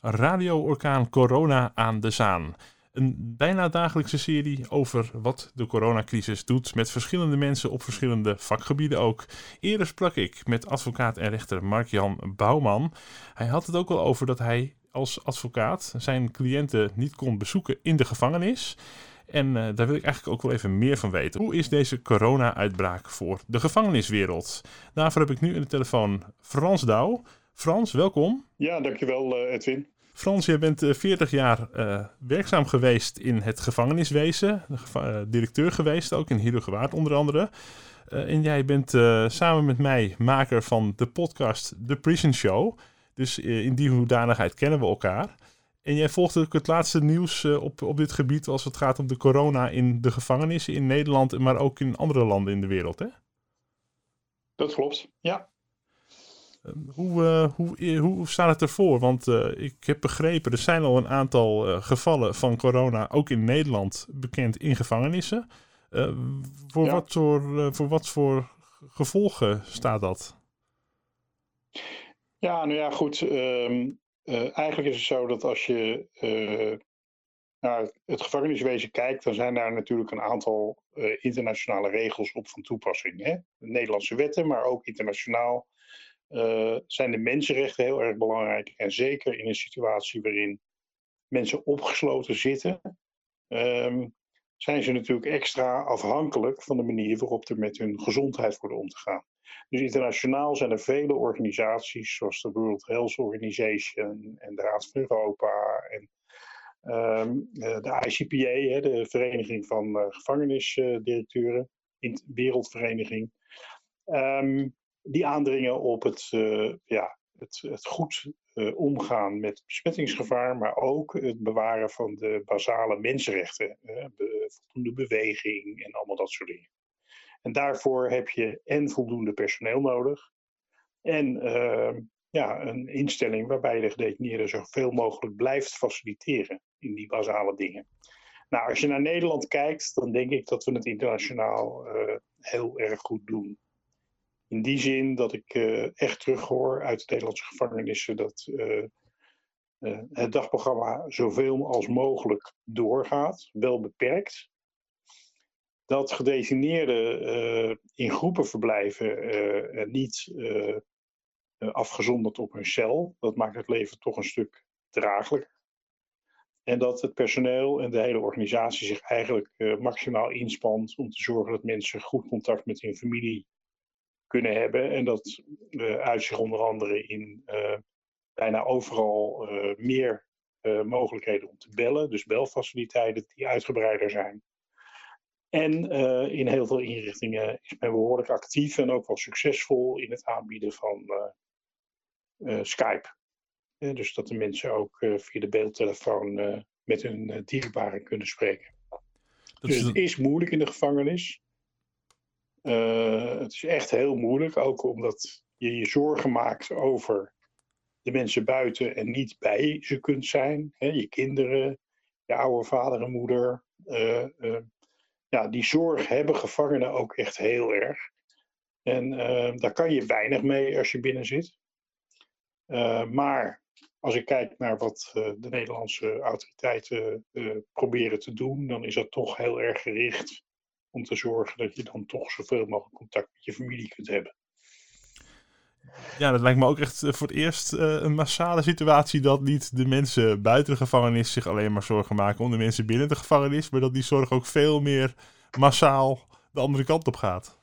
Radio-orkaan Corona aan de Zaan. Een bijna dagelijkse serie over wat de coronacrisis doet met verschillende mensen op verschillende vakgebieden ook. Eerder sprak ik met advocaat en rechter Mark-Jan Bouwman. Hij had het ook al over dat hij als advocaat zijn cliënten niet kon bezoeken in de gevangenis. En uh, daar wil ik eigenlijk ook wel even meer van weten. Hoe is deze corona-uitbraak voor de gevangeniswereld? Daarvoor heb ik nu in de telefoon Frans Douw. Frans, welkom. Ja, dankjewel uh, Edwin. Frans, jij bent 40 eh, jaar uh, werkzaam geweest in het gevangeniswezen. Uh, directeur geweest, ook in Heerhugowaard onder andere. en jij bent samen met mij maker van de podcast The Prison Show. Dus in die hoedanigheid kennen we elkaar. En jij volgt ook het laatste nieuws op, op dit gebied als het gaat om de corona in de gevangenissen in Nederland, maar ook in andere landen in de wereld, hè? Dat klopt, ja. Ehm, hoe, uh, hoe, hoe staat het ervoor? Want uh, ik heb begrepen, er zijn al een aantal uh, gevallen van corona, ook in Nederland, bekend in gevangenissen. voor, ja. wat voor, voor wat voor gevolgen staat dat? Ja, nou ja, goed. Um, eigenlijk is het zo dat als je naar het gevangeniswezen kijkt, dan zijn daar natuurlijk een aantal internationale regels op van toepassing. Hè? De Nederlandse wetten, maar ook internationaal uh, zijn de mensenrechten heel erg belangrijk. En zeker in een situatie waarin mensen opgesloten zitten, um, zijn ze natuurlijk extra afhankelijk van de manier waarop er met hun gezondheid wordt om te gaan. Dus internationaal zijn er vele organisaties, zoals de World Health Organization en de Raad van Europa en um, de ICPA, de Vereniging van uh, Gevangenisdirecteuren, Wereldvereniging. Um, die aandringen op het, uh, ja, het, het goed uh, omgaan met besmettingsgevaar, maar ook het bewaren van de basale mensenrechten, be, voldoende beweging en allemaal dat soort dingen. En daarvoor heb je en voldoende personeel nodig en ehm, ja, een instelling waarbij de gedetineerde zoveel mogelijk blijft faciliteren in die basale dingen. Nou, als je naar Nederland kijkt, dan denk ik dat we het internationaal heel erg goed doen. In die zin dat ik uh, echt terughoor uit de Nederlandse gevangenissen dat uh, uh, het dagprogramma zoveel als mogelijk doorgaat, wel beperkt. Dat gedetineerden in groepen verblijven niet afgezonderd op hun cel. Dat maakt het leven toch een stuk draaglijker. En dat het personeel en de hele organisatie zich eigenlijk maximaal inspant om te zorgen dat mensen goed contact met hun familie kunnen hebben. En dat uit zich onder andere in uh, bijna overal uh, meer mogelijkheden om te bellen. Dus belfaciliteiten die uitgebreider zijn. En in heel veel inrichtingen is men behoorlijk actief en ook wel succesvol in het aanbieden van Skype. dus dat de mensen ook via de beeldtelefoon met hun dierbaren kunnen spreken. Dus het is moeilijk in de gevangenis. Uh, het is echt heel moeilijk, ook omdat je je zorgen maakt over de mensen buiten en niet bij ze kunt zijn. Hè, je kinderen, je oude vader en moeder. Uh, uh, ja, die zorg hebben gevangenen ook echt heel erg. En daar kan je weinig mee als je binnen zit. maar als ik kijk naar wat de Nederlandse autoriteiten proberen te doen, dan is dat toch heel erg gericht om te zorgen dat je dan toch zoveel mogelijk contact met je familie kunt hebben. Ja, dat lijkt me ook echt eh, voor het eerst uh, een massale situatie dat niet de mensen buiten de gevangenis zich alleen maar zorgen maken om de mensen binnen de gevangenis, maar dat die zorg ook veel meer massaal de andere kant op gaat.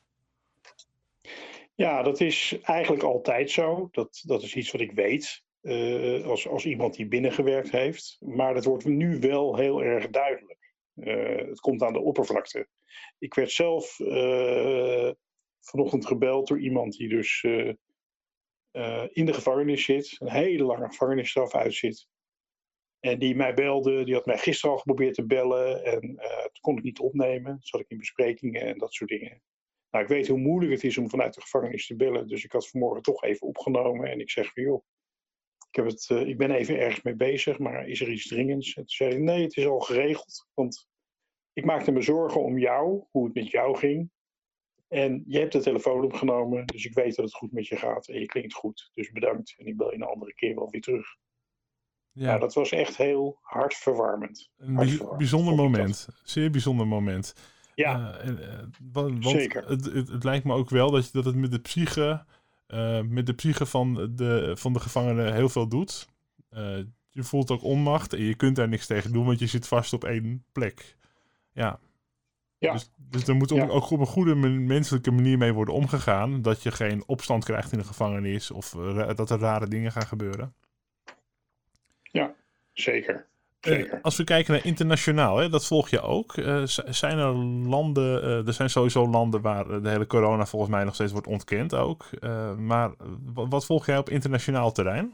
Ja, dat is eigenlijk altijd zo. Dat, dat is iets wat ik weet uh, als, als iemand die binnengewerkt heeft. Maar dat wordt nu wel heel erg duidelijk. Uh, het komt aan de oppervlakte. Ik werd zelf uh, vanochtend gebeld door iemand die dus uh, in de gevangenis zit, een hele lange gevangenisstraf uitzit. En die mij belde, die had mij gisteren al geprobeerd te bellen en toen kon ik niet opnemen. Zat ik in besprekingen en dat soort dingen. Nou, ik weet hoe moeilijk het is om vanuit de gevangenis te bellen, dus ik had vanmorgen toch even opgenomen en ik zeg van joh, ik, heb het, uh, ik ben even ergens mee bezig, maar is er iets dringends? En toen zei hij, nee, het is al geregeld, want ik maakte me zorgen om jou, hoe het met jou ging. En je hebt de telefoon opgenomen, dus ik weet dat het goed met je gaat en je klinkt goed. Dus bedankt en ik bel je een andere keer wel weer terug. Ja. dat was echt heel hartverwarmend. Een bijzonder moment. Zeer bijzonder moment. Ja, uh, want, zeker. Het, het, het, lijkt me ook wel dat, dat het met de psyche, uh, met de psyche van de, van de gevangenen heel veel doet. Uh, je voelt ook onmacht en je kunt daar niks tegen doen, want je zit vast op één plek. Ja. ja. Dus, dus er moet ook op een goede menselijke manier mee worden omgegaan. Dat je geen opstand krijgt in de gevangenis of dat er rare dingen gaan gebeuren. Ja, zeker. Uh, als we kijken naar internationaal, hè, dat volg je ook. Uh, zijn er landen, uh, er zijn sowieso landen waar de hele corona volgens mij nog steeds wordt ontkend ook. maar wat volg jij op internationaal terrein?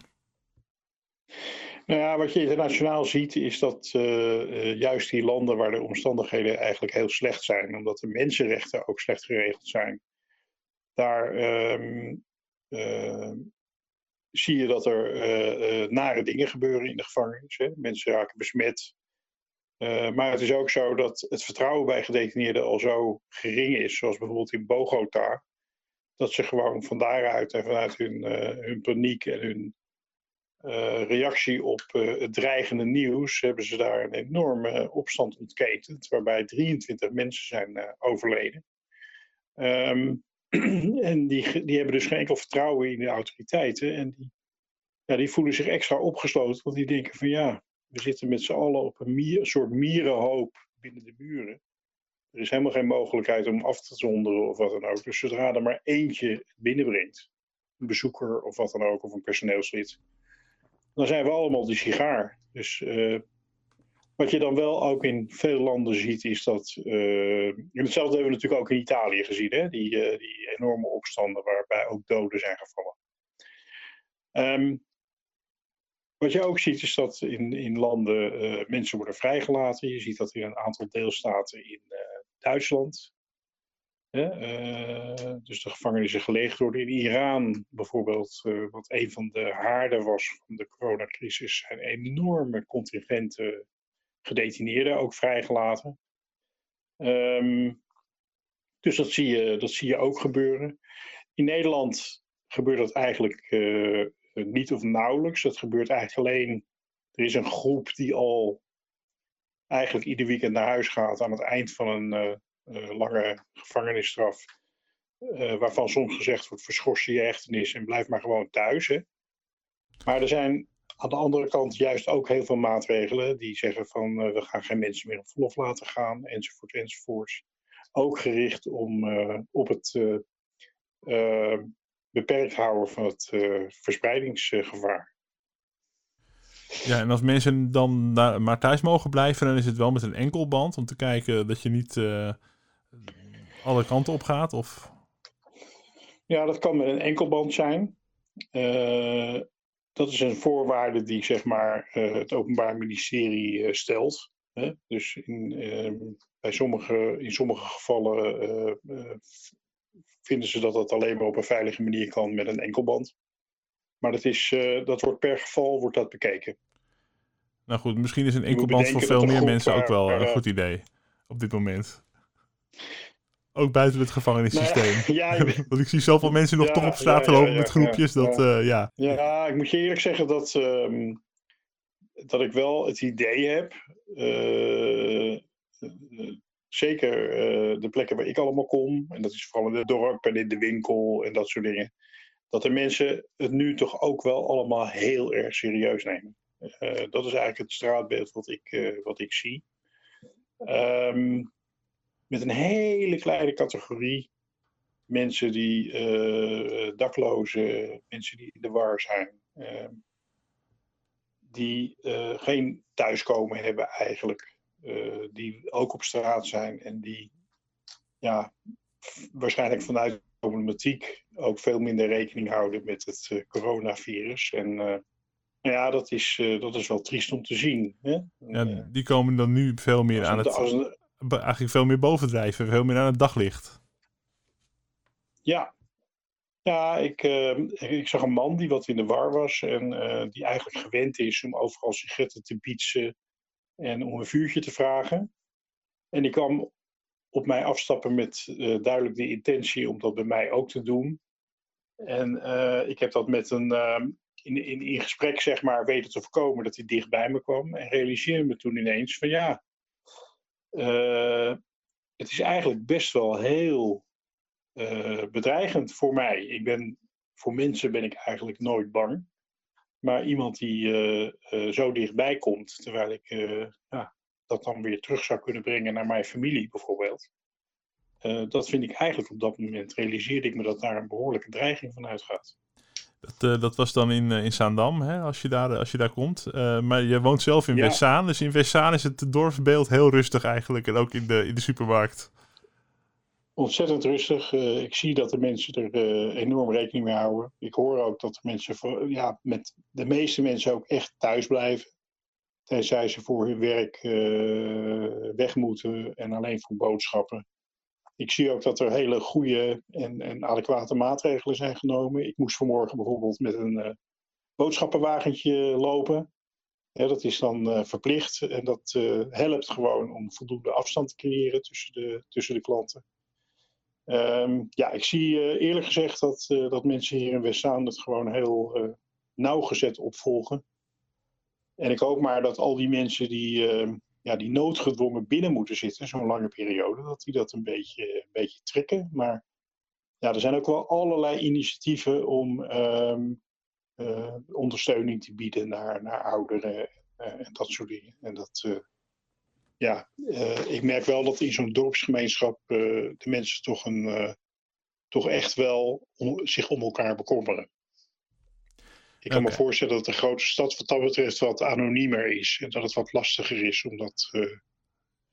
Nou ja, wat je internationaal ziet is dat juist die landen waar de omstandigheden eigenlijk heel slecht zijn, omdat de mensenrechten ook slecht geregeld zijn, daar um, zie je dat er uh, nare dingen gebeuren in de gevangenis. Hè? Mensen raken besmet. Uh, maar het is ook zo dat het vertrouwen bij gedetineerden al zo gering is, zoals bijvoorbeeld in Bogota, dat ze gewoon van daaruit en vanuit hun, hun paniek en hun reactie op het dreigende nieuws, hebben ze daar een enorme opstand ontketend, waarbij 23 mensen zijn overleden. Um, en die, die hebben dus geen enkel vertrouwen in de autoriteiten. En die, ja, die voelen zich extra opgesloten, want die denken van ja, we zitten met z'n allen op een, mier, soort mierenhoop binnen de muren. Er is helemaal geen mogelijkheid om af te zonderen of wat dan ook. Dus zodra er maar eentje binnenbrengt, een bezoeker of wat dan ook, of een personeelslid, dan zijn we allemaal die sigaar. Dus uh, wat je dan wel ook in veel landen ziet, is dat. En hetzelfde hebben we natuurlijk ook in Italië gezien, hè? Die, uh, die enorme opstanden waarbij ook doden zijn gevallen. Um, wat je ook ziet, is dat in, in landen uh, mensen worden vrijgelaten. Je ziet dat in een aantal deelstaten in Duitsland. dus de gevangenissen geleegd worden. In Iran bijvoorbeeld, wat een van de haarden was van de coronacrisis, zijn enorme contingenten gedetineerden ook vrijgelaten. Um, dus dat zie, je, dat zie je ook gebeuren. In Nederland gebeurt dat eigenlijk uh, niet of nauwelijks. Dat gebeurt eigenlijk alleen. Er is een groep die al eigenlijk ieder weekend naar huis gaat aan het eind van een uh, uh, lange gevangenisstraf. waarvan soms gezegd wordt: verschors je hechtenis en blijf maar gewoon thuis. Maar er zijn aan de andere kant juist ook heel veel maatregelen die zeggen van uh, we gaan geen mensen meer op verlof laten gaan, enzovoort, enzovoort. Ook gericht om, uh, op het uh, beperkt houden van het verspreidingsgevaar. Ja, en als mensen dan maar thuis mogen blijven, dan is het wel met een enkelband om te kijken dat je niet alle kanten op gaat? Of? Ja, dat kan met een enkelband zijn dat is een voorwaarde die zeg maar, uh, het Openbaar Ministerie uh, stelt. Hè? Dus in, uh, bij sommige, in sommige gevallen eh, vinden ze dat dat alleen maar op een veilige manier kan met een enkelband. Maar dat, is, dat wordt per geval wordt dat bekeken. Nou goed, misschien is een enkelband voor veel meer mensen ook wel een goed idee op dit moment. Ook buiten het gevangenissysteem. ja, Want ik zie zoveel mensen nog toch op straat lopen met groepjes. dat, uh, ja. ja, ik moet je eerlijk zeggen dat, uh, dat ik wel het idee heb. Uh, zeker de plekken waar ik allemaal kom. En dat is vooral in het dorp en in de winkel en dat soort dingen. Dat de mensen het nu toch ook wel allemaal heel erg serieus nemen. dat is eigenlijk het straatbeeld wat ik, wat ik zie. Um, met een hele kleine categorie mensen die uh, daklozen, mensen die in de war zijn, uh, die uh, geen thuiskomen hebben eigenlijk, die ook op straat zijn en die ja, waarschijnlijk vanuit de problematiek ook veel minder rekening houden met het coronavirus. En ja, dat is, dat is wel triest om te zien. Hè? Ja, die komen dan nu veel meer aan het eigenlijk veel meer bovendrijven, veel meer aan het daglicht. Ja, ja ik, uh, ik zag een man die wat in de war was en uh, die eigenlijk gewend is om overal sigaretten te bietsen en om een vuurtje te vragen. En die kwam op mij afstappen met uh, duidelijk de intentie om dat bij mij ook te doen. En ik heb dat met een, in, in, in gesprek zeg maar weten te voorkomen dat hij dichtbij me kwam. En realiseerde me toen ineens van ja, uh, het is eigenlijk best wel heel uh, bedreigend voor mij. Ik ben, voor mensen ben ik eigenlijk nooit bang. Maar iemand die uh, zo dichtbij komt, terwijl ik ja, dat dan weer terug zou kunnen brengen naar mijn familie bijvoorbeeld. dat vind ik eigenlijk op dat moment, realiseerde ik me dat daar een behoorlijke dreiging van uitgaat. Dat, uh, dat was dan in, uh, in Zaandam, hè, als, je daar, als je daar komt. Uh, maar je woont zelf in ja. Westzaan. Dus in Westzaan is het dorpsbeeld heel rustig eigenlijk. En ook in de, in de supermarkt. Ontzettend rustig. ik zie dat de mensen er enorm rekening mee houden. Ik hoor ook dat de mensen, voor, ja, met de meeste mensen ook echt thuis blijven. Tenzij ze voor hun werk weg moeten en alleen voor boodschappen. Ik zie ook dat er hele goede en, en adequate maatregelen zijn genomen. Ik moest vanmorgen bijvoorbeeld met een uh, boodschappenwagentje lopen. Dat is dan uh, verplicht en dat uh, helpt gewoon om voldoende afstand te creëren tussen de, tussen de klanten. Um, ja, ik zie eerlijk gezegd dat, dat mensen hier in Westzaan het gewoon heel nauwgezet opvolgen. En ik hoop maar dat al die mensen die ehm, ja, die noodgedwongen binnen moeten zitten, zo'n lange periode, dat die dat een beetje, een beetje trekken. Maar ja, er zijn ook wel allerlei initiatieven om um, uh, ondersteuning te bieden naar, naar ouderen uh, en dat soort dingen. En dat, uh, ja, ik merk wel dat in zo'n dorpsgemeenschap de mensen toch, een, toch echt wel om, zich om elkaar bekommeren. Ik kan okay. me voorstellen dat de grote stad wat dat betreft wat anoniemer is. En dat het wat lastiger is om dat uh,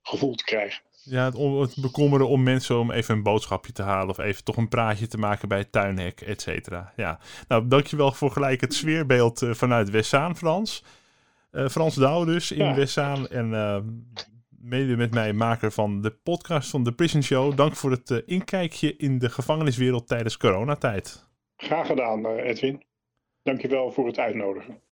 gevoel te krijgen. Ja, het, het, bekommeren om mensen om even een boodschapje te halen. Of even toch een praatje te maken bij het tuinhek, et cetera. Ja, nou dankjewel voor gelijk het sfeerbeeld uh, vanuit Westzaan, Frans. Uh, Frans Douw dus in ja. Westzaan. En mede met mij maker van de podcast van The Prison Show. Dank voor het inkijkje in de gevangeniswereld tijdens coronatijd. Graag gedaan, Edwin. Dankjewel voor het uitnodigen.